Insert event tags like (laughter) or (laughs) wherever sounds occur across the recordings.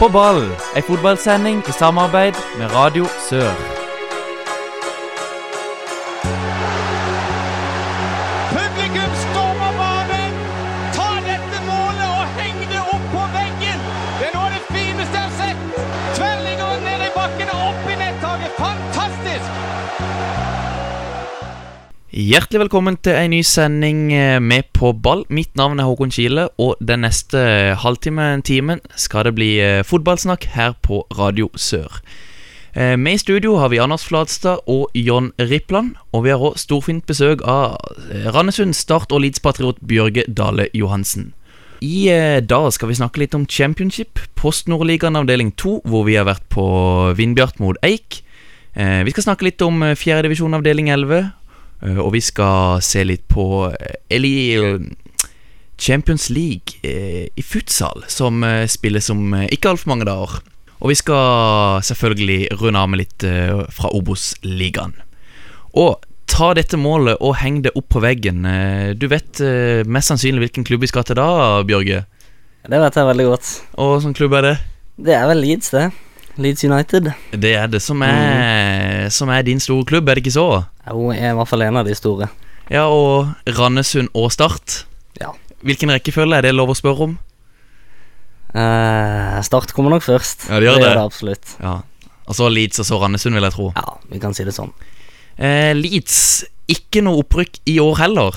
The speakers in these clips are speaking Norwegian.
På ball, ei fotballsending i samarbeid med Radio Sør. Hjertelig velkommen til en ny sending eh, med På ball. Mitt navn er Håkon Kile, og den neste halvtimen, timen, skal det bli eh, fotballsnakk her på Radio Sør. Eh, Med i studio har vi Anders Flatstad og John Rippland, og vi har òg storfint besøk av eh, Randesund Start og Leeds-patriot Bjørge Dale Johansen. I eh, dag skal vi snakke litt om Championship, Post Nordligaen avdeling 2, hvor vi har vært på Vindbjart mot Eik. Eh, Vi skal snakke litt om eh, fjerdedivisjon avdeling 11, eh, og vi skal se litt på eh, Eli eh, Champions League eh, i futsal, som eh, spilles om eh, ikke altfor mange dager. Og vi skal selvfølgelig runde av med litt eh, fra Obos-ligaen. Og ta dette målet og heng det opp på veggen. Eh, Du vet eh, mest sannsynlig hvilken klubb vi skal til da, Bjørge? Det vet jeg veldig godt. Og hvilken klubb er det? Det er vel Leeds, det. Leeds United. Det er det som er, som er din store klubb, er det ikke så? Jo, er i hvert fall en av de store. Ja, og Randesund og Start. Ja. Hvilken rekkefølge er det lov å spørre om? Eh, start kommer nok først. Ja, det gjør det. gjør det absolutt. Ja, Og så Leeds og så Randesund, vil jeg tro. Ja, vi kan si det sånn. Eh, Leeds, ikke noe opprykk i år heller.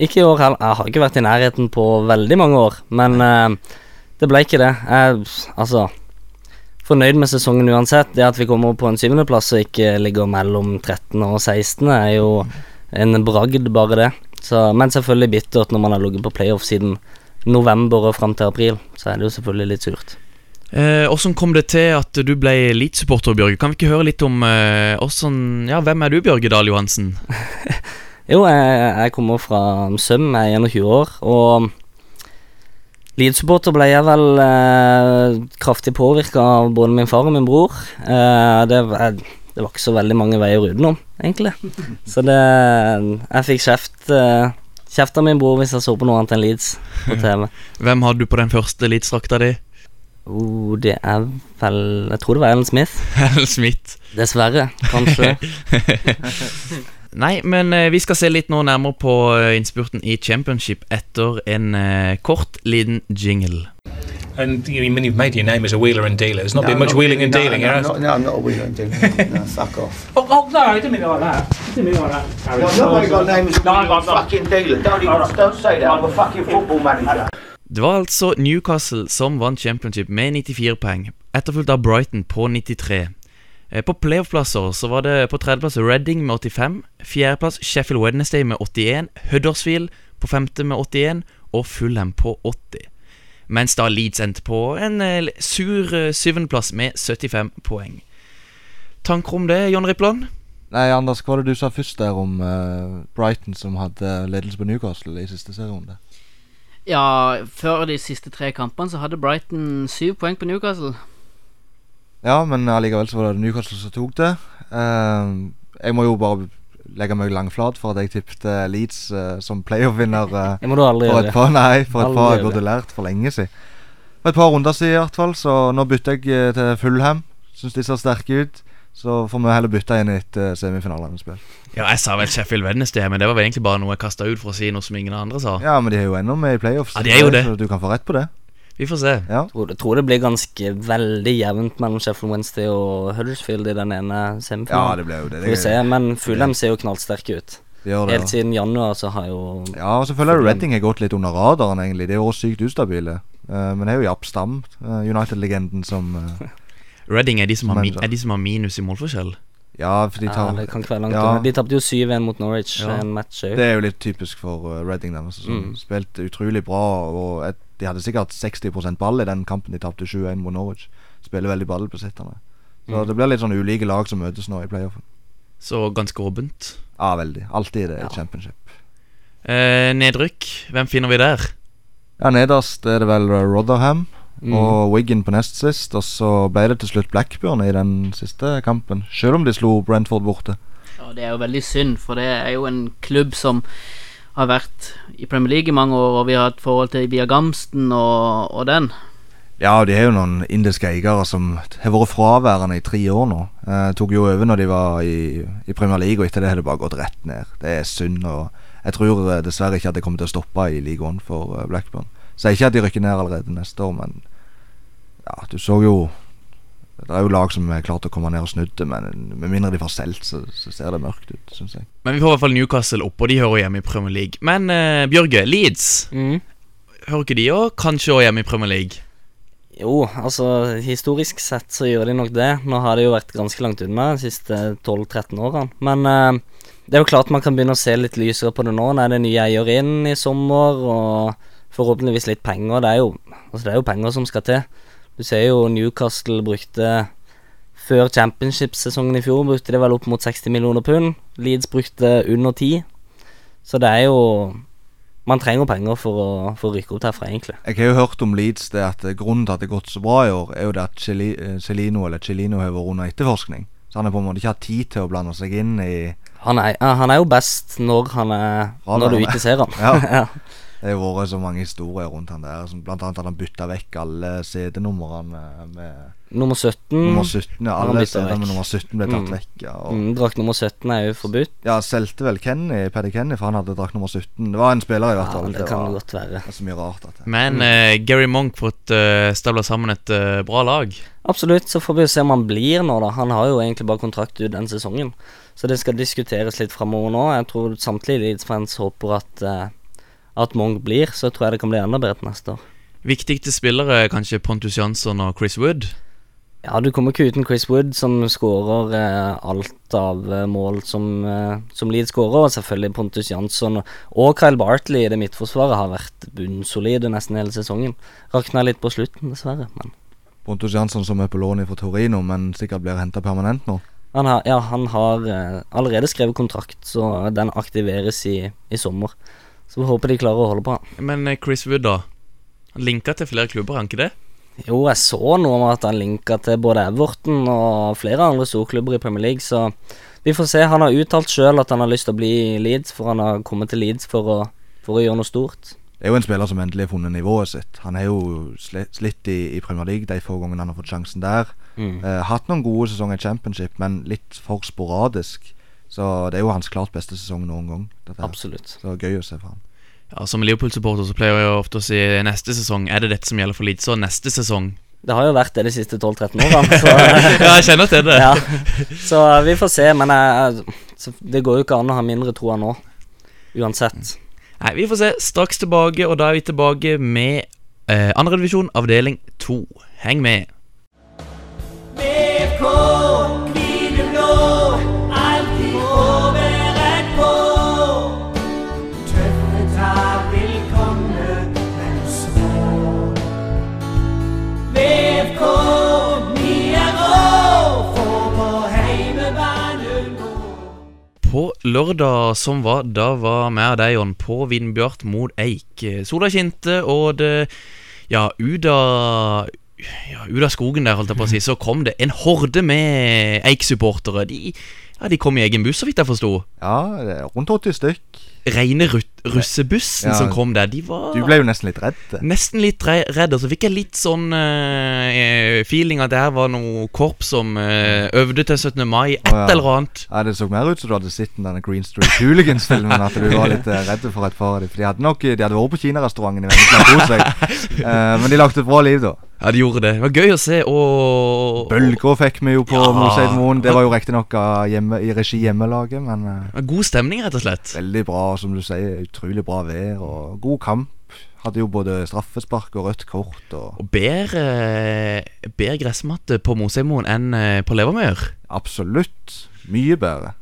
Ikke i år heller. Jeg har ikke vært i nærheten på veldig mange år, men eh, det ble ikke det. Jeg, altså Fornøyd med sesongen uansett. Det at vi kommer på en syvendeplass og ikke ligger mellom 13. og 16., er jo en bragd, bare det. Så, men selvfølgelig bittert når man har ligget på playoff siden november og fram til april. Så er det jo selvfølgelig litt surt. Eh, Hvordan kom det til at du ble Elite-supporter, Bjørge? Kan vi ikke høre litt om eh, hvordan, ja, Hvem er du, Bjørge Dahl Johansen? (laughs) Jo, jeg, jeg kommer fra Søm, jeg er 21 år, og Leeds-supporter ble jeg vel eh, kraftig påvirka av både min far og min bror. Eh, det, var- det var ikke så veldig mange veier utenom, egentlig. (laughs) Så det Jeg fikk kjeft, eh, kjeft av min bror hvis jeg så på noe annet enn Leeds på TV. (laughs) Hvem hadde du på den første Leeds-drakta di? Oh, det er vel Jeg tror det var Ellen Smith. (laughs) Ellen Smith. Dessverre, kanskje. Nei, men eh, vi skal se litt nå nærmere på eh, innspurten i Championship etter en eh, kort, liten jingle. And you, mean, you've made your name as a wheeler and dealer. There's not No, been I'm much not- wheeling and no, dealing, no, has not, no, I'm not a wheeler and dealer. (laughs) No, fuck off. Oh, oh, no, I didn't mean it like that. I didn't mean it like that. Harry. No, nobody got name as a No, wheeler and fucking dealer. Don't even, don't say that. I'm a fucking football manager. Det var altså Newcastle som vant Championship med 94 poeng, etterfulgt av Brighton på 93. Eh, På playoff-plasser så var det på tredjeplass Reading med 85, fjerdeplass Sheffield Wednesday med 81, Huddersfield på femte med 81 og Fulham på 80. Mens da Leeds endte på en eh, sur eh, syvendeplass med 75 poeng. Tanker om det, John Rippland? Nei, Anders, hva var det du sa først der om uh, Brighton som hadde ledelse på Newcastle i siste serierunde? Ja, før de siste tre kampene så hadde Brighton syv poeng på Newcastle. Ja, men allikevel så var det Newcastle som tok det. Uh, jeg må jo bare legge meg langflat for at jeg tippet Leeds uh, som playoff-vinner. Uh, (laughs) Det må du aldri gjøre. par, nei, for et par jeg burde lært for lenge siden. For et par runder siden i hvert fall, så nå bytter jeg eh, til Fullham. Syns de ser sterke ut. Så får vi heller bytte inn etter uh, semifinalespill. Ja, jeg sa vel Sheffield Wednesday, men det var vel egentlig bare noe jeg kasta ut for å si noe som ingen andre sa. Ja, men de er jo ennå med i playoffs. Ja, de er jo det. Så du kan få rett på det. Vi får se. Ja. Tror, tror det blir ganske veldig jevnt mellom Sheffield Wednesday og Huddersfield i den ene ja, det ble jo det. Får vi det se, men Fulham ser jo knallsterke ut. de gjør det, Helt ja. siden januar så har jo Ja, og så føler jeg Redding har gått litt under radaren, egentlig. De er jo også sykt ustabile. Uh, men det er jo Japp Stam, uh, United-legenden, som uh, (laughs) Reading er de, som har min, er de som har minus i målforskjell. Ja, for de ja, tar Det kan ikke være langt Ja. De tapte jo 7-1 mot Norwich Ja. en match. Det er jo litt typisk for uh, Redding denne sesongen. Mm. Spilte utrolig bra, og et, de hadde sikkert 60 ball i den kampen de tapte 7-1 mot Norwich. Spiller veldig ballbesittende. Så Mm. det blir litt sånn ulike lag som møtes nå i playoffen. Så ganske åpent. Ja, veldig. Alltid det i Ja. championship. Eh, nedrykk, hvem finner vi der? Ja, nederst er det vel Rotherham Mm. og Wigan på nest sist. Og så ble det til slutt Blackburn i den siste kampen, selv om de slo Brentford borte. Ja, det er jo veldig synd, for det er jo en klubb som har vært i Premier League i mange år, og vi har hatt forhold til Via Gamsten og, og den. Ja, de har jo noen indiske eiere som har vært fraværende i tre år nå. Eh, tok jo over når de var i, i Premier League, og etter det har det bare gått rett ned. Det er synd. og Jeg tror eh, dessverre ikke at det kommer til å stoppe i ligaen for så Blackburn. Sier ikke at de rykker ned allerede neste år, men ja, du så jo Det er jo lag som er klart å komme ned og snudde, men med mindre de får solgt, så, så ser det mørkt ut, syns jeg. Men vi får i hvert fall Newcastle opp, og de hører hjemme i Premier League. Men uh, Bjørge, Leeds, Mm. hører ikke de òg kanskje hjemme i Premier League? Jo, altså historisk sett så gjør de nok det. Nå har de jo vært ganske langt unna de siste 12-13 årene. Men uh, det er jo klart man kan begynne å se litt lysere på det nå. Nå er det nye eier inn i sommer, og forhåpentligvis litt penger. Det er jo, altså det er jo penger som skal til. Du ser jo Newcastle brukte Før championship-sesongen i fjor brukte de vel opp mot 60 millioner pund. Leeds brukte under 10. Så det er jo Man trenger penger for å, for å rykke opp derfra, egentlig. Jeg har jo hørt om Leeds det at grunnen til at det har gått så bra i år, er jo det at eh, Celino eller Celino har vært under etterforskning. Så han har på en måte ikke hatt tid til å blande seg inn i Han er, han er jo best når han er Når du ikke ser han. (laughs) Ja. Det har vært så mange historier rundt han der. Som blant annet at han bytta vekk alle CD-numrene med Nummer 17 nummer 17. Ja, alle CD-er med nummer 17 ble tatt Mm. vekk. Ja, og, mm, Drakt nummer 17 er jo forbudt. ja solgte vel Kenny, Paddy Kenny, for han hadde drakt nummer 17. Det var en spiller, i hvert fall. Ja, det det, kan var, godt være. det er så mye rart at det. Men uh, Gary Monk fått uh, stabla sammen et uh, bra lag. Absolutt, så får vi jo se om han blir nå, da. Han har jo egentlig bare kontrakt ut den sesongen. Så det skal diskuteres litt framover nå. Jeg tror samtlige Leeds-fans håper at uh, At Monk blir, så tror jeg det kan bli enda bedre til neste år. Viktigste spillere er kanskje Pontus Jansson og Chris Wood. Ja, du kommer ikke uten Chris Wood, som skårer eh, alt av eh, mål som, eh, som Leeds skårer, og selvfølgelig Pontus Jansson og, og Kyle Bartley i det midtforsvaret har vært bunnsolide nesten hele sesongen. Rakna litt på slutten, dessverre, men Pontus Jansson som er på lån fra Torino, men sikkert blir henta permanent nå. han har, ja, han har eh, allerede skrevet kontrakt, så den aktiveres i, i sommer. Så vi håper de klarer å holde på han. Men eh, Chris Wood, da? Han linka til flere klubber, er han ikke det? Jo, jeg så noe om at han linka til både Everton og flere andre storklubber i Premier League, så vi får se. Han har uttalt sjøl at han har lyst til å bli i Leeds, for han har kommet til Leeds for å, for å gjøre noe stort. Det er jo en spiller som endelig har funnet nivået sitt. Han har jo slitt i, i Premier League de få gangene han har fått sjansen der. Mm. Eh, hatt noen gode sesonger i Championship, men litt for sporadisk. Så det er jo hans klart beste sesong noen gang. Absolutt. Så gøy å se for ham. Ja, Som Liverpool-supporter så pleier jeg ofte å si neste sesong. Er det dette som gjelder for? Så neste sesong. Det har jo vært det de siste 12-13 årene, så, (laughs) ja, jeg kjenner til det. ja. så vi får se. Men jeg, det går jo ikke an å ha mindre troa nå, uansett. Nei, Vi får se. Straks tilbake, og da er vi tilbake med eh, andredivisjon, avdeling to. Heng med. BK, lørdag som var, da var vi og deg, på Vindbjart mot Eik. Sola kinte, og det Ja, ut av ja, ut av skogen der, holdt jeg på å si, så kom det en horde med Eik-supportere. De, ja, de kom i egen buss, så vidt jeg forsto. Ja, rundt 80 stykk. Rene russebussen Ja. som kom der, de var Du ble jo nesten litt redd. Nesten litt redd, og så fikk jeg litt sånn uh, feeling at det her var noe korps som uh, øvde til 17. mai, et oh, ja. eller annet. Ja, Det så mer ut som du hadde sett den denne Green Street Hooligans-filmen. At du var litt uh, redd for et par av dem. For de hadde nok De hadde vært på kinarestauranten i Vennesla og kost seg. (laughs) Men de lagde et bra liv, da. Ja, de gjorde det. Det var gøy å se, og Bølger fikk vi jo på Ja. Moseidmoen. Det var jo riktignok i regi hjemmelaget, men eh, God stemning, rett og slett. veldig bra. Som du sier, utrolig bra vær og god kamp. Hadde jo både straffespark og rødt kort og Og bedre, bedre gressmatte på Moseimoen enn eh, på Levermøyer? Absolutt. Mye bedre.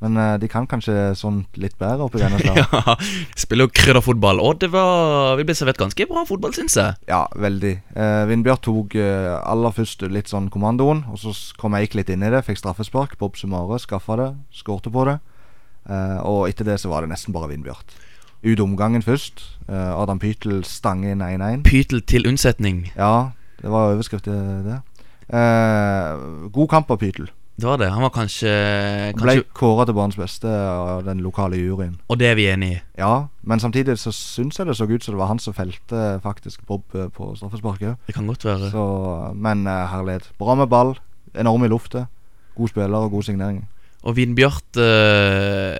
Men eh, de kan kanskje sånn litt bedre oppi Vennesla. (laughs) Ja, spiller jo krydderfotball, og det var Vi ble servert ganske bra fotball, syns jeg. Ja, veldig. Eh, Vindbjørn tok eh, aller først litt sånn kommandoen, og så kom Eik litt inn i det. Fikk straffespark. Bob Sumare skaffa det, skårte på det. Eh, og etter det så var det nesten bare Vindbjørn. Ut omgangen først. Eh, Adam Pytel stang inn 1-1. Pytel til unnsetning. Ja, det var overskrift til det. Eh, god kamp av Pytel. Det var det. Han var kanskje, Ble kanskje kåra til banens beste av den lokale juryen. Og det er vi enig i. Ja, men samtidig så syns jeg det så ut som det var han som felte faktisk Bob eh, på straffesparket. Det kan godt være. Så, men eh, herlighet. Bra med ball. Enorm i luftet. God spiller og god signering. Og Vindbjart øh,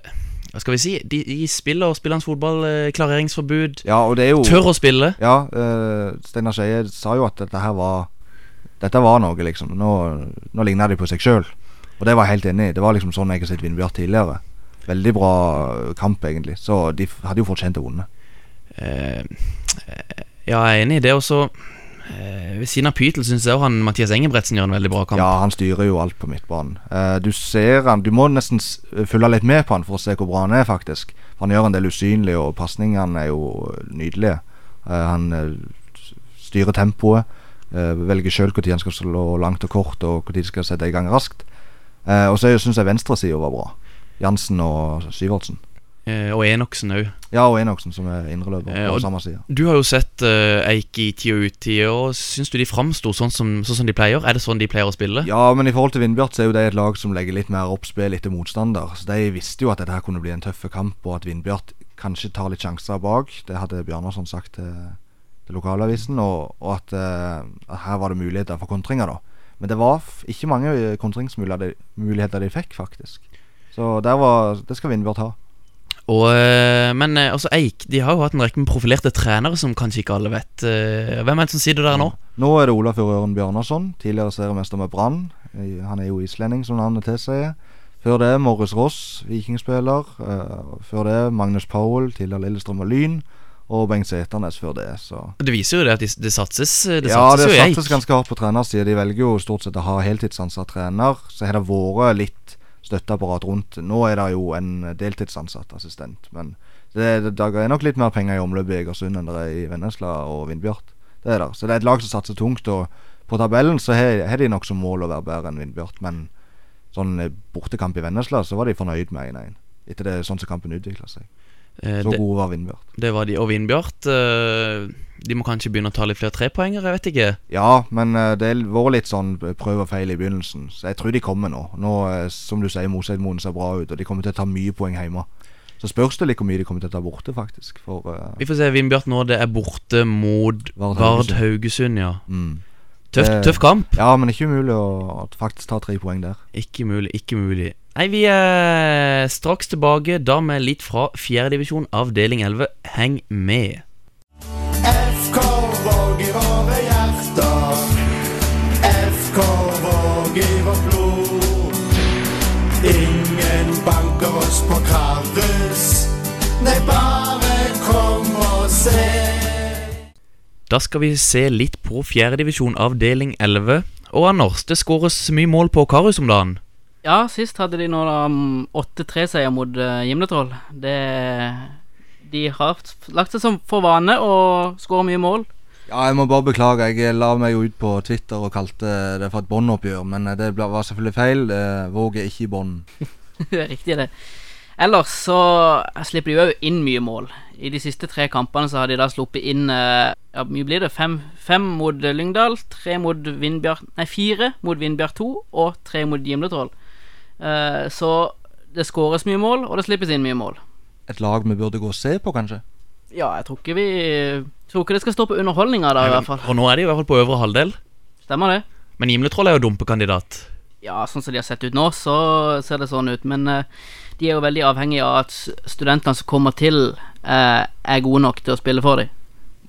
Hva skal vi si? De, de spiller hans fotball. klareringsforbud. Ja, og det er jo Tør å spille. Ja, øh, Steinar Skeie sa jo at dette her var Dette var noe, liksom. Nå, nå ligner de på seg sjøl. Og det var jeg helt enig i. Det var liksom sånn jeg har sett Vindbjart tidligere. Veldig bra eh, kamp, egentlig. Så de hadde jo fortjent å vinne. Eh, eh, ja, jeg er enig i det. Og så eh, ved siden av Pytel syns jeg han Mathias Engebretsen gjør en veldig bra kamp. Ja, han styrer jo alt på midtbanen. Eh, du ser han Du må nesten følge litt med på han for å se hvor bra han er, faktisk. For han gjør en del usynlig, og pasningene er jo nydelige. Eh, han styrer tempoet. eh, velger sjøl når han skal slå langt og kort, og når de skal sette i gang raskt. Eh, og så syns jeg venstresida var bra. Jansen og Syvertsen. Eh, og Enoksen òg. Ja, og Enoksen, som er indreløper Eh, på samme side. Du har jo sett eh, Eik i og utid, og syns du de framsto sånn, som- sånn som de pleier? Er det sånn de pleier å spille? Ja, men i forhold til Vindbjart så er jo det et lag som legger litt mer oppspill etter motstander. Så de visste jo at dette her kunne bli en tøff kamp, og at Vindbjart kanskje tar litt sjanser bak. Det hadde Bjarnarsson sagt til, til lokalavisen, og, og at, eh, at her var det muligheter for kontringer, da. Men det var ikke mange eh, kontringsmuligheter de fikk, faktisk. Så var, det skal Vindbjørn ta. Og, eh, men eh, altså Eik de har jo hatt en rekke med profilerte trenere som kanskje ikke alle vet. Hvem er det som sitter der nå? Nå er det Olafur Øren Bjørnarsson, tidligere seriemester med Brann. Han er jo islending, som navnet tilsier. Før det Morris Ross, vikingspiller. Før det Magnus Powell, tidligere Lillestrøm og Lyn. Og Bengt Seternes før det, så Det viser jo det at de, det satses eh, Det Ja, satses det satses ganske hardt på trenersida. De velger jo stort sett å ha heltidsansatt trener. Så har det vært litt støtteapparat rundt. Nå er det jo en deltidsansatt assistent. Men det, det, er nok litt mer penger i omløpet i Egersund enn det er i Vennesla og Vindbjart. Det er der. Så det er et lag som satser tungt. Og på tabellen så har har de nok som mål å være bedre enn Vindbjart. Men sånn eh, bortekamp i Vennesla så var de fornøyd med 1-1. Etter det sånn som kampen utvikla seg. Eh, Så det, gode var Vindbjart. det var de. Og Vindbjart eh, De må kanskje begynne å ta litt flere trepoengere, jeg vet ikke. Ja, men eh, det var litt sånn prøv og feil i begynnelsen. Så jeg tror de kommer nå. Nå, Som du sier, Moseidmoen ser bra ut, og de kommer til å ta mye poeng hjemme. Så spørs det litt hvor mye de kommer til å ta borte, faktisk. For uh, Vi får se Vindbjart nå. Det er borte mot Vard Haugesund. Ja. mm. Tøff, tøff kamp. Ja, men ikke umulig å faktisk ta tre poeng der. Ikke mulig, ikke mulig. Nei, vi er straks tilbake, da med litt fra fjerdedivisjon, avdeling 11. Heng med. FK Våg i våre hjerter. FK Våg i vårt blod. Ingen banker oss på Karus. Nei, bare kom og se. Da skal vi se litt på fjerdedivisjon, avdeling 11. Og Anders, det skåres mye mål på Karus om dagen. Ja, sist hadde de nå da mm, 8-3-seier mot uh, Gimletroll. Det De har lagt seg som for vane å skåre mye mål. Ja, jeg må bare beklage. Jeg la meg jo ut på Twitter og kalte det for et båndoppgjør, men eh, det var selvfølgelig feil. Våg er ikke i bånd. (laughs) Det er Riktig, det. Ellers så slipper de jo inn mye mål. I de siste tre kampene så har de da sluppet inn eh, Ja, mye blir det? Fem, fem mot Lyngdal, tre mot Vindbjart Nei, fire mot Vindbjart 2 og tre mot Gimletroll. Eh, så det skåres mye mål, og det slippes inn mye mål. Et lag vi burde gå og se på, kanskje? Ja, jeg tror ikke vi Tror ikke det skal stå på underholdninga da, i hvert fall. Og nå er de i hvert fall på øvre halvdel. Stemmer det? Men Gimletroll er jo dumpekandidat. Ja, sånn som de har sett ut nå, så ser det sånn ut. Men uh, de er jo veldig avhengige av at studentene som kommer til, uh, er gode nok til å spille for dem.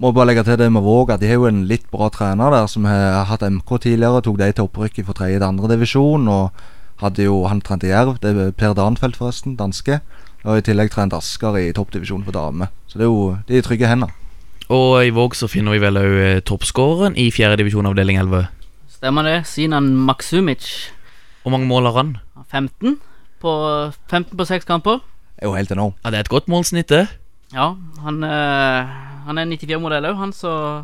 Må bare legge til det med Våg at de har jo en litt bra trener der som har hatt MK tidligere. Tok de til opprykket fra tredje til andre divisjon. Og hadde jo han trente Jerv. Det er Per Danfeldt, forresten. Danske. Og i tillegg trent Asker i toppdivisjon for damer. Så det er jo de er i trygge hender. Og i Våg så finner vi vel òg eh, toppskåreren i fjerdedivisjon, avdeling 11. Stemmer det? Sinan Maksumic. Hvor mange mål har han? 15 på 15 på 6 kamper. Det er jo helt enormt. Ja, Det er et godt målsnitt, det. Ja, han, øh, han er 94-modell òg, han, så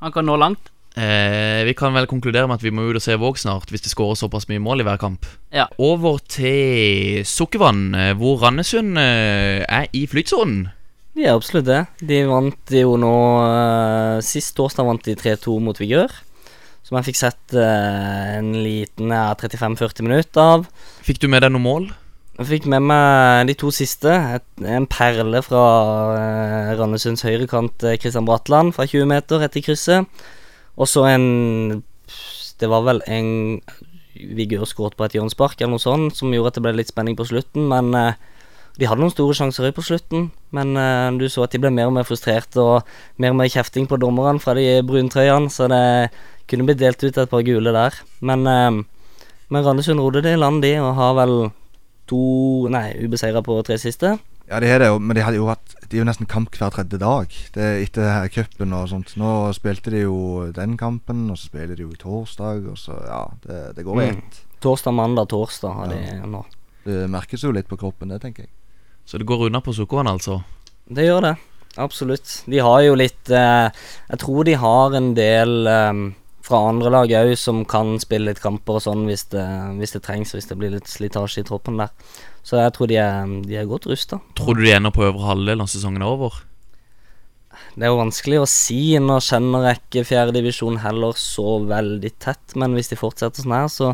han kan nå langt. Eh, vi kan vel konkludere med at vi må ut og se Våg snart, hvis de skårer såpass mye mål i hver kamp. Ja. Over til Sukkervann, eh, hvor Randesund eh, er i flytsonen. De er absolutt det. De vant jo nå uh, Sist torsdag vant de 3-2 mot Vigør. som jeg fikk sett uh, en liten uh, 35-40 minutter av. Fikk du med deg noe mål? Jeg fikk med meg de to siste. Et, en perle fra uh, Randesunds høyrekant, Kristian Bratland, fra 20 meter etter krysset. Og så en Det var vel en Vigør skåret på et hjørnespark eller noe sånt, som gjorde at det ble litt spenning på slutten, men eh, de hadde noen store sjanser på slutten, men eh, du så at de ble mer og mer frustrerte og mer og mer kjefting på dommerne fra de bruntrøyene, så det kunne blitt delt ut et par gule der. Men, eh, men Randesund rodde det i land, de, og har vel to Nei, ubeseira på tre siste. Ja, de har det men de hadde jo hatt De er jo nesten kamp hver tredje dag. Det er Etter det cupen og sånt. Nå spilte de jo den kampen, og så spiller de jo i torsdag, og så Ja, det, det går i Mm. Torsdag, mandag, torsdag har de nå. Det merkes jo litt på kroppen, det tenker jeg. Så det går unna på Sukkeren, altså? Det gjør det. Absolutt. De har jo litt eh, Jeg tror de har en del eh, fra andre lag òg som kan spille litt kamper og sånn hvis det, hvis det trengs, hvis det blir litt slitasje i troppen der. Så jeg tror de er, de er godt rusta. Tror du de ender på øvre halvdel når sesongen er over? Det er jo vanskelig å si. Nå kjenner jeg ikke fjerdedivisjon heller så veldig tett, men hvis de fortsetter sånn her, så,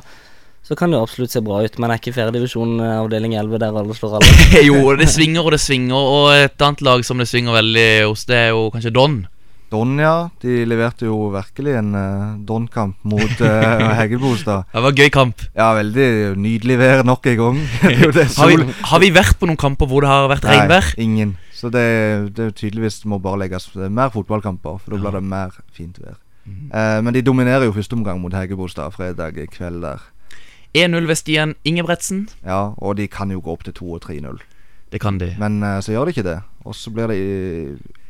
så kan det jo absolutt se bra ut. Men er ikke fjerdedivisjon eh, avdeling 11 der alle slår alle? (laughs) jo, det svinger og det svinger, og et annet lag som det svinger veldig hos, det er jo kanskje Don. Don, ja. De leverte jo virkelig en uh, Don-kamp mot (laughs) uh, Heggebostad. Det var en gøy kamp. Ja, veldig nydelig vær nok en gang. (laughs) Har vi, har vi vært på noen kamper hvor det har vært Nei, regnvær? ingen. Så det, det tydeligvis må bare legges mer fotballkamper, for da blir det mer fint vær. Mm -hmm. uh, men de dominerer jo første omgang mot Heggebostad fredag kveld der. 1-0 ved Stian Ingebretsen. Ja, og de kan jo gå opp til 2 og 3-0. Det kan de. Men uh, så gjør de ikke det. Og så blir det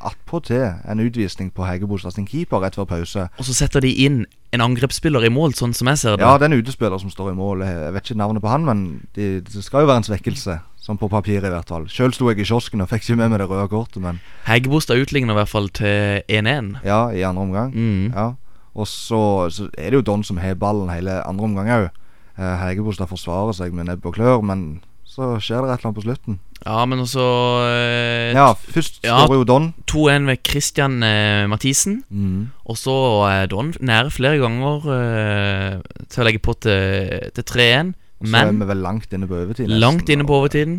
attpåtil en utvisning på Heggebostad sin keeper rett før pause. Og så setter de inn en angrepsspiller i mål, sånn som jeg ser det. Ja, det er en utespiller som står i mål. Jeg vet ikke navnet på han, men det, det skal jo være en svekkelse. Sånn på papiret, i hvert fall. Sjøl sto jeg i kiosken og fikk ikke med meg det røde kortet, men Hegebostad utligner i hvert fall til 1-1. ja, i andre omgang. Mm. Ja. Og så, så er det jo Don som har ballen hele andre omgang òg. Hegebostad forsvarer seg med nebb og klør, men så skjer det et eller annet på slutten. Ja, men også eh, Ja, først ja. står jo Don. 2-1 ved Christian eh, Mathisen. Mm. Og så er Don nære flere ganger eh, til å legge på til, til 3-1. Og så er vi vel langt inne på overtid. nesten, langt inne på overtiden.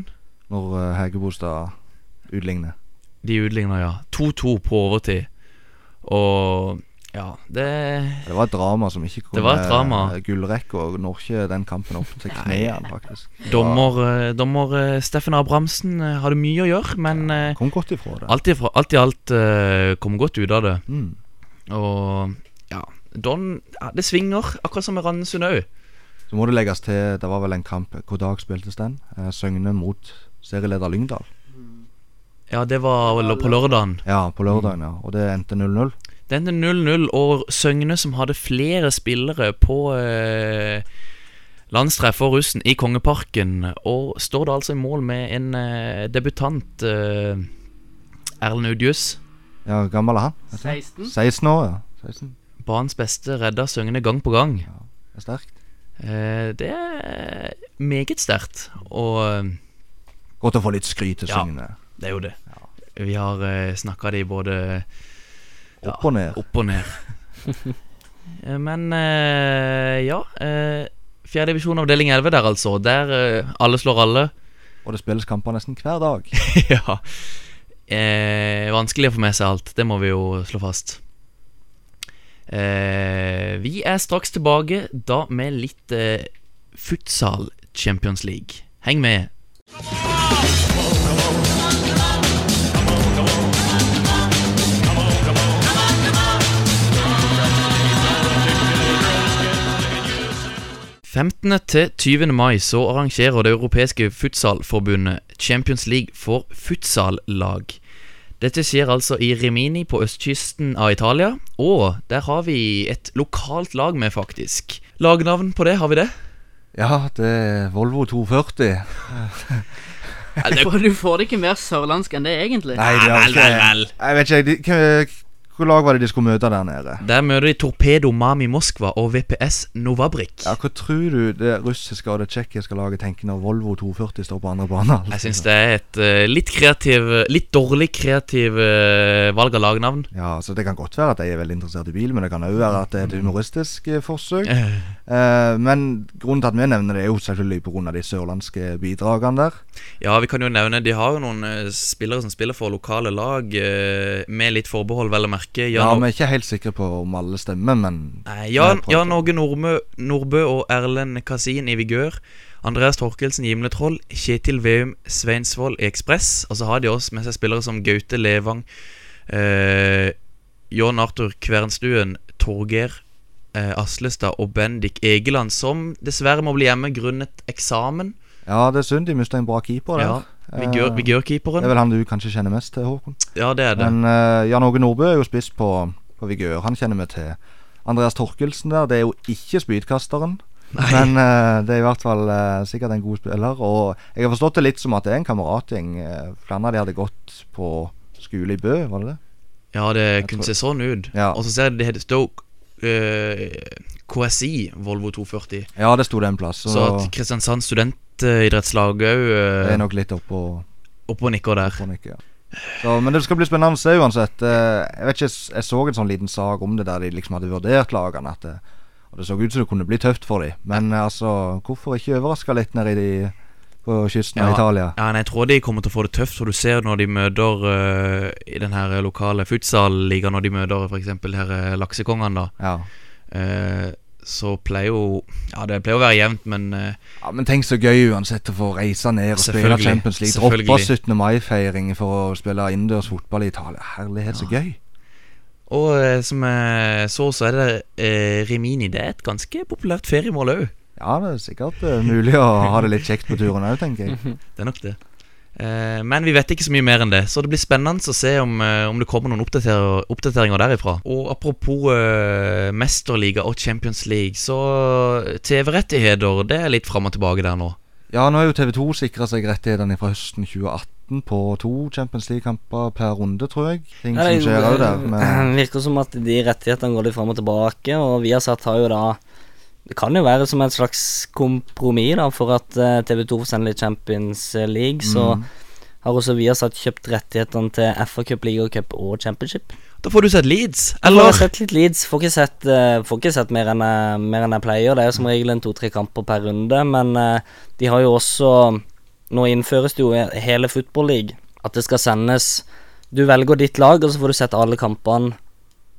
Når Hegebostad Heggebostad utligner. De utligner, ja. 2-2 på overtid. Og ja, det Det var et drama som ikke kunne Det var et drama. gullrekke, og når ikke den kampen opp til knærne, faktisk. Dommer, eh, dommer eh, Steffen Abrahamsen eh, hadde mye å gjøre, men ja, Kom godt ifra det. alt i alt i alt kom godt ut av det. Mm. Og ja, Don ja, Det svinger, akkurat som med Randesund òg. Så må det legges til Det var vel en kamp Hvor dag spiltes den? Søgne mot serieleder Lyngdal. Ja, det var vel på lørdagen. Ja, på lørdagen, ja. Og det endte 0-0. Det endte 0-0, og Søgne, som hadde flere spillere på eh, landstreff for russen i Kongeparken, og står da altså i mål med en eh, debutant, eh, Erlend Udjus. Ja, gammel er han? 16. 16 år, ja. 16. Banens beste redda Søgne gang på gang. Ja, Det er sterkt. Eh, det er meget sterkt, og Godt å få litt skryt til Søgne. Ja. Det er jo det. Vi har eh, snakka de både Opp og ned. Opp og ned. (laughs) Eh, Men eh, ja uh, Fjerde divisjon avdeling 11 der, altså. Der eh, alle slår alle. Og det spilles kamper nesten hver dag. (laughs) ja. Eh, vanskelig å få med seg alt, det må vi jo slå fast. Eh, vi er straks tilbake, da med litt eh, futsal Champions League. Heng med. «15. til 20. mai så arrangerer det europeiske futsalforbundet Champions League for futsallag. Dette skjer altså i Rimini på østkysten av Italia, og der har vi et lokalt lag med, faktisk. Lagnavn på det, har vi det? Ja, det er Volvo 240. (laughs) Du får- Du får det ikke mer sørlandsk enn det, egentlig. Nei, det er ikke. Jeg vet ikke, Hvilket lag var det de skulle møte der nede? Der møter de Torpedo Mami Moskva og VPS Novabrik. Ja, Hva tror du det russiske og det tsjekkiske laget tenker når Volvo 240 står på andre bane? Jeg syns det er et uh, litt kreativ Litt dårlig kreativ uh, valg av lagnavn. Ja, så Det kan godt være at de er veldig interessert i bil, men det kan òg være at det er et humoristisk eh, forsøk. Eh, men grunnen til at vi nevner det, er jo selvfølgelig pga. de sørlandske bidragene der. Ja, vi kan jo nevne De har jo noen spillere som spiller for lokale lag, med litt forbehold, vel å merke. Ja, Jan, Vi er ikke helt sikre på om alle stemmer, men Nei, Jan, Jan Åge Nordmø, Nordbø og Erlend Kasin i Vigør. Andreas Torkelsen Gimletroll. Kjetil Veum Sveinsvold i Ekspress. Og så har de også med seg spillere som Gaute Levang, eh, John Arthur Kvernstuen, Torgeir eh, Aslestad og Bendik Egeland, som dessverre må bli hjemme grunnet eksamen. ja, det er synd. De mista en bra keeper der. Ja, Vigør- Eh, Vigør-keeperen. det er vel han du kanskje kjenner mest til, Håkon. Ja, det er det. Men uh, Jan Åge Nordbø er jo spiss på, på Vigør. Han kjenner vi til. Andreas Torkelsen der, det er jo ikke spydkasteren. Men uh, det er i hvert fall uh, sikkert en god spiller. Og jeg har forstått det litt som at det er en kameratgjeng. Flere av de hadde gått på skole i Bø, var det det? Ja, det Jeg kunne se sånn ut. Ja. Og så ser jeg det heter eh, KSI Volvo 240. Ja, det sto det en plass. Så, Så at Kristiansand studentidrettslag òg det er uh, nok litt oppå Oppå nikker der. Oppå nikker, Ja. Så, men det skal bli spennende å se uansett. Eh, jeg vet ikke, jeg- så en sånn liten sak om det der de liksom hadde vurdert lagene. At det, og det så ut som det kunne bli tøft for dem. Men eh, altså, hvorfor ikke overraske litt nede i de, på kysten av Italia? Ja, nei, Jeg tror de kommer til å få det tøft, for du ser når de møter uh, i den her lokale futsal-ligaen, når de møter f.eks. eh, laksekongene, da. Ja. eh, så pleier jo Ja, det pleier å være jevnt, men eh, ja, Men tenk så gøy uansett å få reise ned og spille Champions League. Droppe 17. mai-feiring for å spille innendørs fotball i Italia. Herlighet, så gøy. Og eh, som jeg så, så er det eh, Rimini. Det er et ganske populært feriemål òg. Ja, det er sikkert uh, mulig å ha det litt kjekt på turen òg, tenker jeg. (laughs) Det er nok det. Eh, men vi vet ikke så mye mer enn det, så det blir spennende å se om, eh, om det kommer noen oppdater oppdateringer derifra. Og apropos uh, mesterliga og Champions League, så TV-rettigheter, det er litt fram og tilbake der nå. Ja, nå har jo TV2 sikra seg rettighetene fra høsten 2018 på to Champions League-kamper per runde, tror jeg. Ting Ja, som det skjer òg der. det Men virker som at de rettighetene går litt fram og tilbake, og Viasat har jo da Det kan jo være som et slags kompromiss da for at eh, TV2 sender litt Champions League, så Mm. har også Viasat kjøpt rettighetene til FA Cup, Liga Cup og Championship. Da får du sett Leeds, Eller? Jeg får sett litt Leeds. Får ikke sett, eh, får ikke sett mer, enn jeg, mer enn jeg pleier. Det er jo som regel en to-tre kamper per runde, men eh, de har jo også Nå innføres det jo hele Football League at det skal sendes Du velger ditt lag, og så får du sett alle kampene.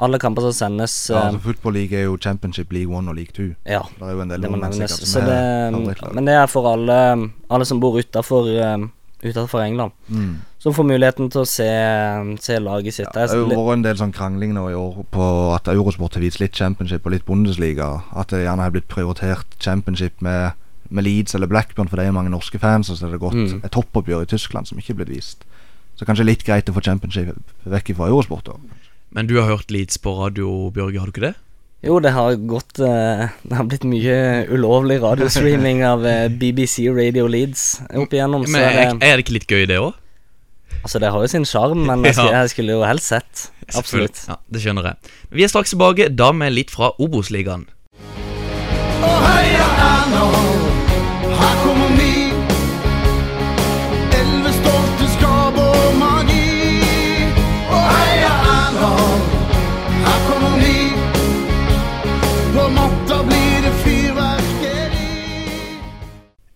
Alle kamper som sendes. ja, eh, altså, Football League er jo Championship League 1 og League 2. ja, Det er jo en del det må nevnes. Er men det er for alle, alle som bor utafor Utenfor England, Mm. som får muligheten til å se, se laget sitt. Det har jo Det litt- vært en del sånn krangling nå i år på at Eurosport har vist litt Championship og litt Bundesliga. At det gjerne har blitt prioritert Championship med, med Leeds eller Blackburn, for det er mange norske fans, og så er det gått Mm. et toppoppgjør i Tyskland som ikke er blitt vist. Så kanskje litt greit å få Championship vekk fra Eurosport. Da. Men du har hørt Leeds på radio, Bjørge, har du ikke det? Jo, det har gått eh, Det har blitt mye ulovlig radiostreaming av eh, BBC Radio Leeds opp igjennom. Så Men er, er det, ikke litt gøy, det òg? altså, det har jo sin sjarm, men jeg (laughs) skulle, jeg skulle jo helst sett. Absolutt. Ja, det skjønner jeg. Vi er straks tilbake, da med litt fra Obos-ligaen. Og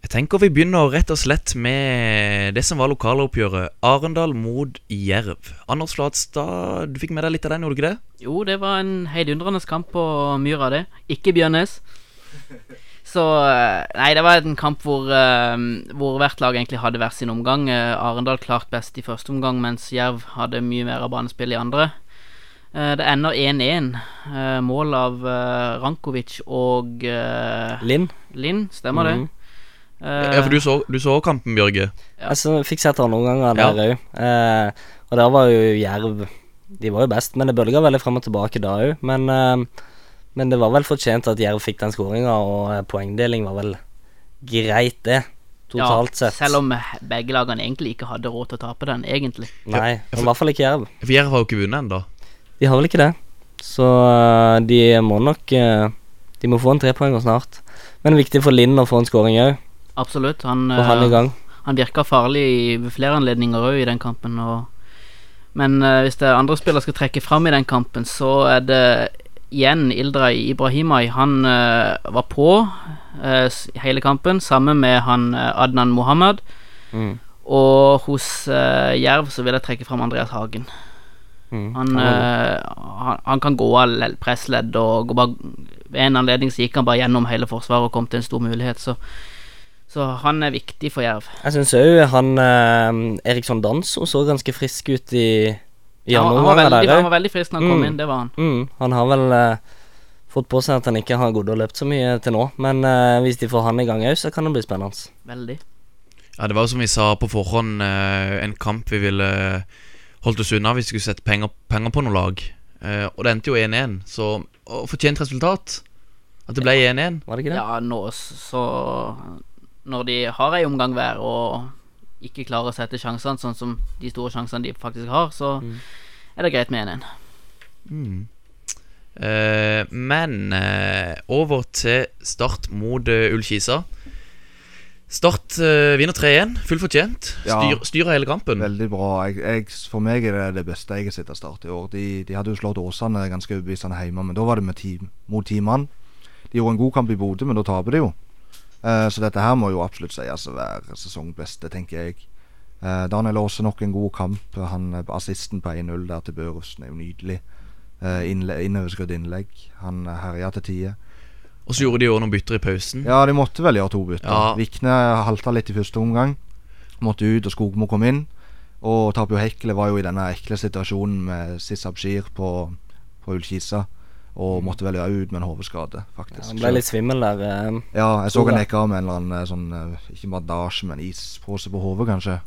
Jeg tenker vi begynner rett og slett med det som var lokaloppgjøret. Arendal mot Jerv. Anders Flatstad, du fikk med deg litt av den, gjorde du ikke det? Jo, det var en heidundrende kamp på Myra, det. Ikke Bjørnes. Så eh, Nei, det var en kamp hvor, eh, hvor hvert lag egentlig hadde hver sin omgang. Eh, Arendal klart best i første omgang, mens Jerv hadde mye mer av banespill i andre. Eh, det ender 1-1. Eh, mål av Rankovic og Linn? Linn, stemmer Mhm. det? Eh, Ja, for du så, du så kampen, Bjørge. Ja. Altså, fikk sett her noen ganger Ja. der òg. Eh, og der var jo Jerv De var jo best, men det bølga veldig frem og tilbake da òg. Men, uh, men det var vel fortjent at Jerv fikk den skåringa, og poengdeling var vel greit, det. Totalt ja, sett. Selv om begge lagene egentlig ikke hadde råd til å tape den, egentlig. Nei, i hvert fall ikke Jerv. For Jerv har jo ikke vunnet ennå. De har vel ikke det. Så de må nok De må få en trepoenger snart. Men det er viktig for Linn å få en skåring òg. Absolutt. Han, Få han i eh, gang. han virka farlig i- ved flere anledninger òg i den kampen. Og, men uh, hvis det er andre spillere skal trekke fram i den kampen, så er det igjen Ildray Ibrahimai. Han uh, var på uh, hele kampen sammen med han Adnan Mohammed. Mm. Og hos Jerv så vil jeg trekke fram Andreas Hagen. Mm. Han, han, han kan gå av pressledd, og gå bare, ved en anledning så gikk han bare gjennom hele forsvaret og kom til en stor mulighet. Så, så han er viktig for Jerv. Jeg syns òg han eh, Eriksson Danso så ganske frisk ut i, i Ja, han, var veldig, han var veldig frisk når han kom Mm. inn, det var han. Mm, han har vel eh, fått på seg at han ikke har gått og løpt så mye til nå. Men eh, hvis de får han i gang òg, så kan det bli spennende. Veldig. Ja, Det var som vi sa på forhånd, eh, en kamp vi ville holdt oss unna hvis vi skulle sette penger, penger på noe lag. Eh, og det endte jo 1-1, så og fortjent resultat. At det ble 1-1. Var det ikke det? Ja, nå så Når de har ei omgang hver og ikke klarer å sette sjansene sånn som de store sjansene de faktisk har, så Mm. er det greit med 1-1. Eh, men eh, over til Start mot uh, Ullkisa. Start eh, vinner 3-1, fullt fortjent. Ja. Styr, styrer hele kampen. Veldig bra. Jeg, jeg, for meg er det det beste jeg har sett av Start i år. De, de hadde jo slått Åsane ganske overbevisende hjemme, men da var det med team, mot ti mann. De gjorde en god kamp i Bodø, men da taper de jo. Eh, så dette her må jo absolutt sies å være sesongbeste, tenker jeg. Uh, Daniel Aase nok en god kamp. Han eh, Assisten på 1-0 der til Børussen er jo nydelig. Uh, Innoverskrudd innlegg. Han herja til tider. Og så gjorde de jo noen bytter i pausen. Ja, de måtte vel gjøre to bytter. Ja. Vikne halta litt i første omgang. Måtte ut, og Skogmo kom inn. Og Tapio Hekle var jo i denne ekle situasjonen med Sissab Shir på, på Ullkisa. Og måtte vel ut med en hodeskade, faktisk. Ja, Han ble litt svimmel der. eh. Ja, jeg så han gikk av med en eller annen eh, sånn eh, Ikke bandasje, men ispose på hodet, kanskje.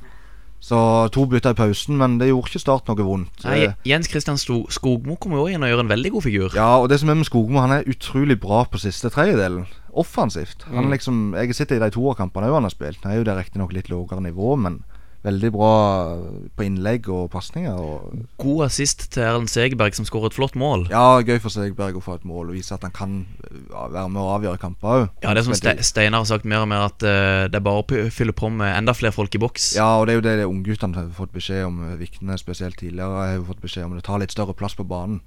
Så to bytter i pausen, men det gjorde ikke Start noe vondt. Nei, Jens Christian Skogmo kommer jo inn og gjør en veldig god figur. Ja, og det som er med Skogmo, han er utrolig bra på siste tredjedelen. Offensivt. Han Mm. liksom Jeg har sett det i de toerkampene òg han har spilt. Han er jo det riktignok litt lavere nivå, men veldig bra på innlegg og pasninger. God assist til Erlend Segerberg, som skårer et flott mål. ja, gøy for Segerberg å få et mål og vise at han kan være med å avgjøre kamper òg. Ja, det er som Ste Steinar har sagt mer og mer, at uh, det er bare å fylle på med enda flere folk i boks. Ja, og det er jo det det ungguttene har fått beskjed om. eh, Vikne spesielt tidligere har fått beskjed om det tar litt større plass på banen.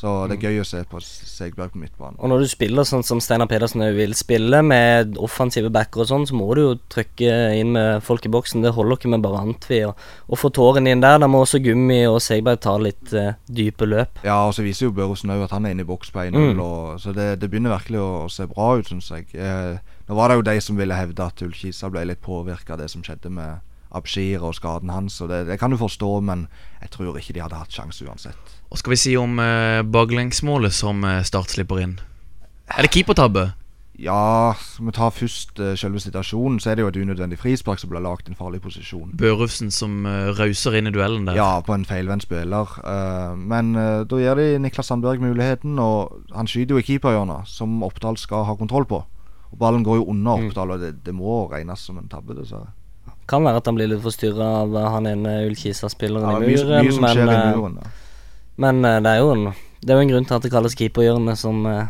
Så det er gøy å se på Segberg på midtbanen. Og når du spiller sånn som Steinar Pedersen vil spille, med offensive backer og sånn, så må du jo trykke inn med folk i boksen. Det holder ikke med bare Antvi. Og, og få tårene inn der. Da må også Gummi og Segberg ta litt uh, dype løp. Ja, og så viser jo Børosen òg at han er inne i boks på 1-0. Mm. Så det, det begynner virkelig å, å se bra ut, syns jeg. Eh, nå var det jo de som ville hevde at Ullkisa ble litt påvirka av det som skjedde med Abshir og skaden hans. Og det, det kan du forstå, men jeg tror ikke de hadde hatt sjanse uansett. Og skal vi si om eh, baklengsmålet som eh, Start slipper inn? Er det keepertabbe? Ja, vi ta først uh, selve situasjonen, så er det jo et unødvendig frispark som blir lagt i en farlig posisjon. Børufsen som uh, rauser inn i duellen der. Ja, på en feilvendt spiller. Uh, men uh, da gir de Niklas Sandberg muligheten, og han skyter jo i keeperhjørnet, som Oppdal skal ha kontroll på. Og ballen går jo under Mm. Oppdal, og det, det må regnes som en tabbe, dessverre. Kan være at han blir litt forstyrra av han ene Ullkisa-spilleren i muren, mye som men, skjer i eh, muren. Ja. men eh, det er jo en Det er jo en grunn til at det kalles keeperhjørnet, som eh,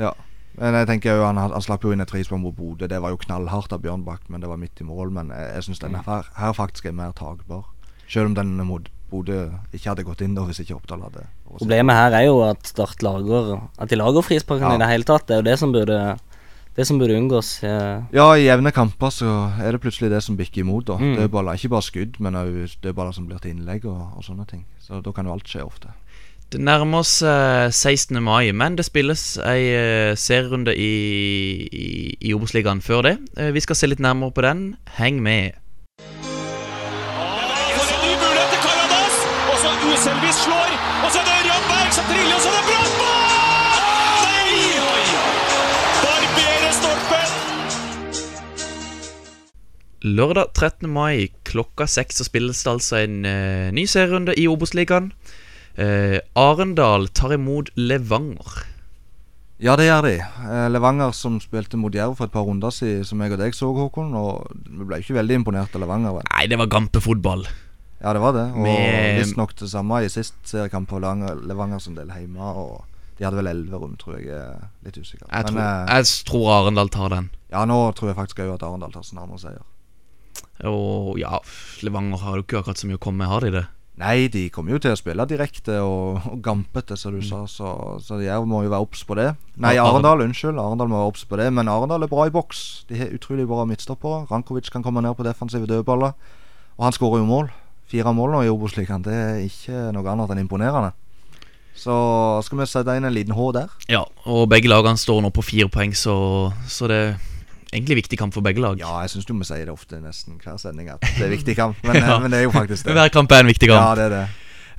ja. Men jeg tenker jo han, han slapp jo inn et frispark mot Bodø. Det var jo knallhardt av Bjørnbakk, men det var midt i mål. Men jeg, jeg syns denne her, her faktisk er mer takbar. Selv om den mot Bodø ikke hadde gått inn da hvis ikke Oppdal hadde Problemet her er jo at Start lager At de lager frisparkene Ja. i det hele tatt. Det er jo det som burde Det som burde unngås. eh. Ja, i jevne kamper så er det plutselig det som bikker imot. da Mm. Dødballer, Ikke bare skudd, men òg dødballer som blir til innlegg og, og sånne ting. Så da kan jo alt skje ofte. Det nærmer oss eh, 16. mai, men det spilles ei eh, serierunde i, i, i Obos-ligaen før det. Eh, vi skal se litt nærmere på den. Heng med. Og så er det Ørjan Berg som triller, og så Lørdag 13. mai klokka seks så spilles det altså en eh, ny serierunde i Obos-ligaen. Eh, Arendal tar imot Levanger. Ja, det gjør de. Eh, Levanger som spilte mot Jerv for et par runder siden, som jeg og deg så, Håkon. Og vi ble ikke veldig imponert av Levanger. vel? Nei, det var gampefotball. Ja, det var det. Og Med- visstnok det samme i sist seriekamp på Levanger, Levanger sin del hjemme. Og de hadde vel Elverum, tror jeg. Er litt usikker. Jeg, Men tror, eh, jeg tror Arendal tar den. ja, nå tror jeg faktisk òg at Arendal tar sin andre seier. Og ja, Levanger har jo ikke akkurat så mye å komme med, har de det? Nei, de kommer jo til å spille direkte og, og gampete, som du Mm. sa. Så, så de må jo være obs på det. Nei, Arendal, unnskyld. Arendal må være obs på det. Men Arendal er bra i boks. De har utrolig bra midtstoppere. Rankovic kan komme ned på defensive dødballer. Og han skårer jo mål. Fire mål nå i Obos-ligaen. Det er ikke noe annet enn imponerende. Så skal vi sette inn en liten H der. Ja, og begge lagene står nå på fire poeng, så, så det egentlig viktig kamp for begge lag. Ja, jeg syns du må si det ofte nesten hver sending at det er viktig kamp. Men, (laughs) Ja. eh, men det er jo faktisk det. Hver kamp er en viktig kamp. Ja, det er det.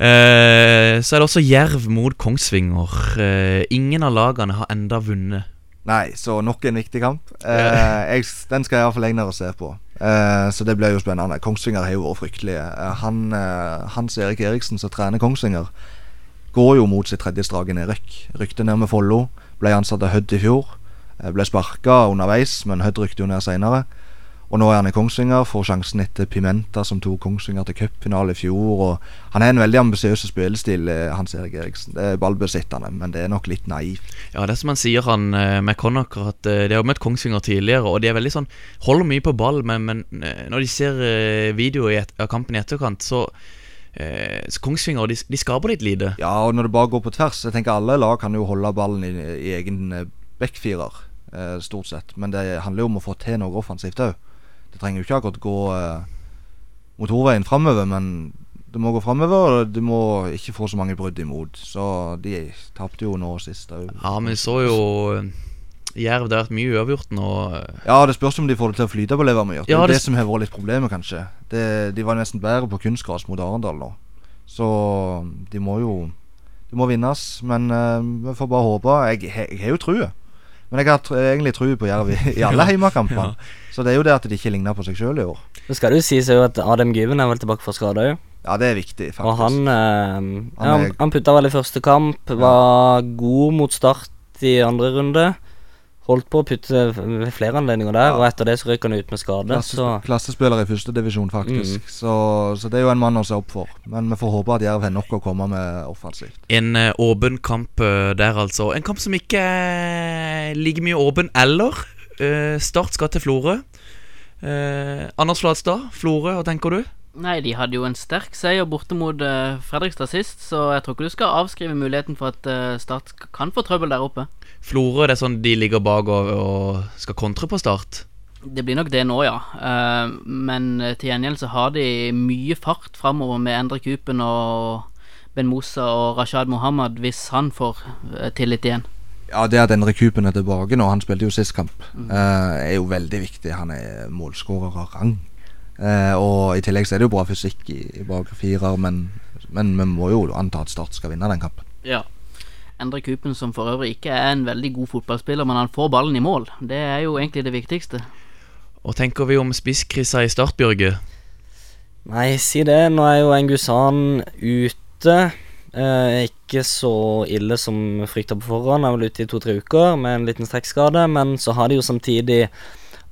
Eh, så er det også Jerv mot Kongsvinger. Eh, ingen av lagene har enda vunnet. Nei, så nok en viktig kamp. Eh, jeg, den skal jeg iallfall jeg ned og se på. Eh, så det blir jo spennende. Kongsvinger har jo vært fryktelige. Han, Hans Erik Eriksen, som trener Kongsvinger, går jo mot sitt tredje strake nedrykk. Rykte ned med Follo. Ble ansatt av Hødd i fjor. Eh, ble sparka underveis, men Hødd rykte jo ned seinere. Og nå er han i Kongsvinger, får sjansen etter Pimenta, som tok Kongsvinger til cupfinale i fjor. Og han har en veldig ambisiøs spillestil, eh, Hans Erik Eriksen. Det er ballbesittende, men det er nok litt naivt. Ja, det er som han sier, han McConnacher, McConaughey, at eh, de har møtt Kongsvinger tidligere, og de er veldig sånn Holder mye på ball, men, men eh, når de ser videoer video i et, av kampen i etterkant, så eh, så Kongsvinger de, de skaper litt lite. Ja, og når det bare går på tvers Jeg tenker alle lag kan jo holde ballen i, i egen eh, backfirer, eh, stort sett. Men det handler jo om å få til noe offensivt òg. Det trenger jo ikke akkurat gå eh, motorveien framover, men det må gå framover, og du må ikke få så mange brudd imot. Så de tapte jo nå sist òg. Ja, men vi så jo eh, Jerv, det har vært mye uavgjort nå. Ja, det spørs om de får det til å flyte på Levermyr. Det er det det, som har vært litt problemet, kanskje. Det, de var nesten bedre på kunstgras mot Arendal nå. Så de må jo De må vinnes. Men uh, vi får bare håpe. Jeg, jeg, jeg har jo trua. Men jeg har tr egentlig tro på Jerv i, alle (laughs) hjemmekampene. Så det er jo det at de ikke ligner på seg sjøl i år. Så skal det jo sies at Adam Gyven er vel tilbake fra skade òg. Ja, det er viktig, faktisk. Og han eh, Han ja, han, han putta vel i første kamp, var god mot start i andre runde. Holdt på å putte ved flere anledninger der, Ja. og etter det så røyk han ut med skade. Klasse, Så klassespiller i førstedivisjon, faktisk. Mm. Så, så det er jo en mann å se opp for. Men vi får håpe at Jerv har nok å komme med offensivt. En eh, åpen kamp eh, der, altså. En kamp som ikke ligger like mye åpen eller. Uh, start skal til Florø. Uh, Anders Flatstad, Florø, hva tenker du? Nei, de hadde jo en sterk seier borte mot uh, Fredrikstad sist, så jeg tror ikke du skal avskrive muligheten for at uh, Start kan få trøbbel der oppe. Florø, det er sånn de ligger bak og, og skal kontre på start. Det blir nok det nå, ja. Uh, men til gjengjeld så har de mye fart framover med Endre Kupen og Ben Mosa og Rashad Mohammed hvis han får tillit igjen. Ja, Det at Endre Kupen er tilbake nå, han spilte jo sist kamp, eh, er jo veldig viktig. Han er målskårer av rang. Eh, og i tillegg så er det jo bra fysikk i, i firer, men, men vi må jo anta at Start skal vinne den kampen. Ja. Endre Kupen, som for øvrig ikke er en veldig god fotballspiller, men han får ballen i mål. Det er jo egentlig det viktigste. Og tenker vi om spisskrisa i start, Bjørge? Nei, si det. Nå er jo Engusan ute. Eh, ikke så ille som frykta på forhånd. Er vel ute i to-tre uker med en liten strekkskade. Men så har de jo samtidig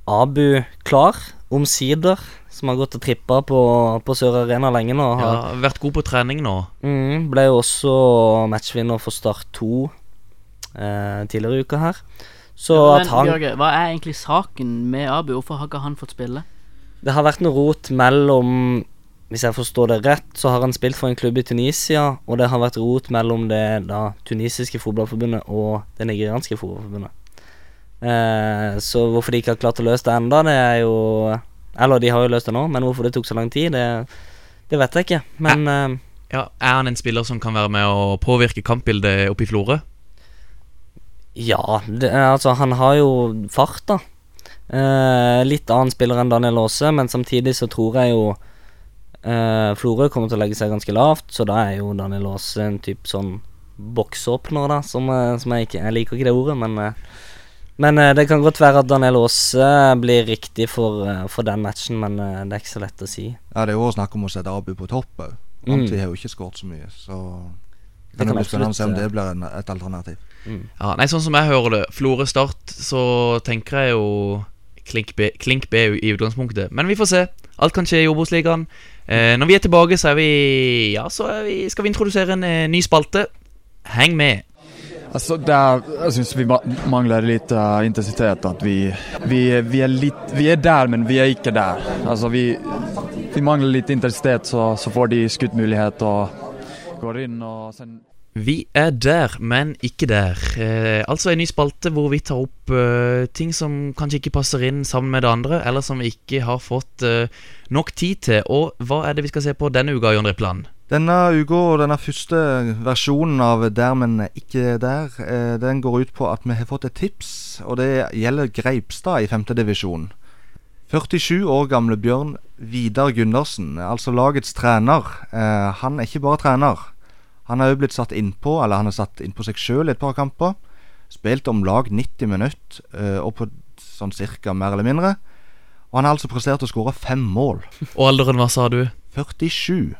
Abu klar, omsider. Som har gått og trippa på, på Sør Arena lenge nå. Ja, Har, Vært god på trening nå. mm, ble jo også matchvinner for Start 2 eh, tidligere i uka her. Så Men at han Bjørge, hva er egentlig saken med Abu? Hvorfor har ikke han fått spille? Det har vært noe rot mellom Hvis jeg forstår det rett, så har han spilt for en klubb i Tunisia, og det har vært rot mellom det da tunisiske fotballforbundet og det nigerianske fotballforbundet. Eh, så hvorfor de ikke har klart å løse det enda, det er jo Eller de har jo løst det nå, men hvorfor det tok så lang tid, det, det vet jeg ikke. Men er, Ja, Er han en spiller som kan være med å påvirke kampbildet oppe i Florø? ja, det, altså han har jo fart, da. Eh, litt annen spiller enn Daniel Aase, men samtidig så tror jeg jo eh, Florø kommer til å legge seg ganske lavt, så da er jo Daniel Aase en type sånn boksåpner, da, som, eh, som jeg ikke Jeg liker ikke det ordet, men eh, Men uh, det kan godt være at Daniel Aase blir riktig for, uh, for den matchen, men uh, det er ikke så lett å si. Ja, Det er jo snakk om å sette Abu på topp òg. Mm. Har jo ikke skåret så mye, så det Det kan kan jo bli spennende å se om det blir en, et alternativ. Ja, nei, Sånn som jeg hører det, Florø Start, så tenker jeg jo Klink B, Klink B i utgangspunktet. Men vi får se. Alt kan skje i Obos-ligaen. Eh, når vi er tilbake, så er vi Ja, så er vi, skal vi introdusere en eh, ny spalte. Heng med. Altså, det er, jeg syns vi mangler litt uh, intensitet. At vi, vi, vi, er litt, vi er der, men vi er ikke der. Altså, vi, mangler litt intensitet, så, så får de skuddmulighet og går inn og sen Vi er der, men ikke der. Eh, altså en ny spalte hvor vi tar opp eh, ting som kanskje ikke passer inn sammen med det andre, eller som vi ikke har fått eh, nok tid til. Og hva er det vi skal se på denne uka, Jon Rippland? Denne uka og denne første versjonen av Der, men ikke der, eh, den går ut på at vi har fått et tips, og det gjelder Greipstad i femtedivisjon. 47 år gamle Bjørn Vidar Gundersen, altså lagets trener. Eh, han er ikke bare trener. Han har òg blitt satt innpå, eller han har satt innpå seg sjøl et par kamper. Spilt om lag 90 minutter, eh, og på sånn cirka mer eller mindre. Og han har altså prestert å skåre fem mål. Og alderen, hva sa du? 47.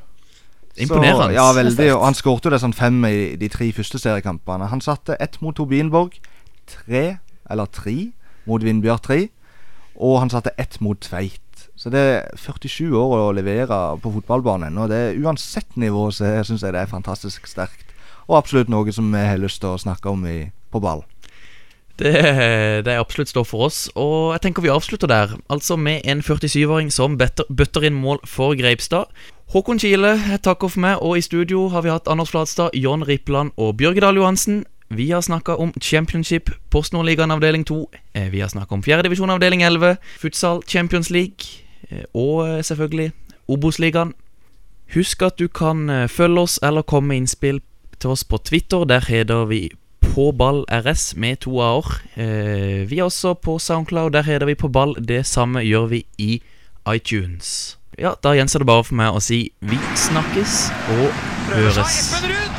Imponerende. Så, ja, veldig. Og han skåret jo det sånn fem i de tre første seriekampene. Han satte ett mot Tobinborg, tre, eller tre, mot Vindbjørn 3. Og han satte ett mot Tveit. Så det er 47 år å levere på fotballbanen. Og det er uansett nivå så syns jeg det er fantastisk sterkt. Og absolutt noe som vi har lyst til å snakke om i, på ball. Det, det absolutt står for oss, og jeg tenker vi avslutter der. Altså med en 47-åring som bøtter inn mål for Greipstad. Håkon Kile, takker for meg, og i studio har vi hatt Anders Flatstad, John Rippland og Bjørgedal Johansen. Vi har snakka om Championship, PostNordligaen avdeling 2. eh, Vi har snakka om fjerdedivisjon avdeling 11, Futsal Champions League eh, og eh, selvfølgelig Obos-ligaen. Husk at du kan følge oss eller komme med innspill til oss på Twitter. Der heter vi på ball RS med to a-er. Eh, vi er også på Soundcloud. Der heter vi på ball. Det samme gjør vi i iTunes. Ja, da gjenstår det bare for meg å si vi snakkes og høres.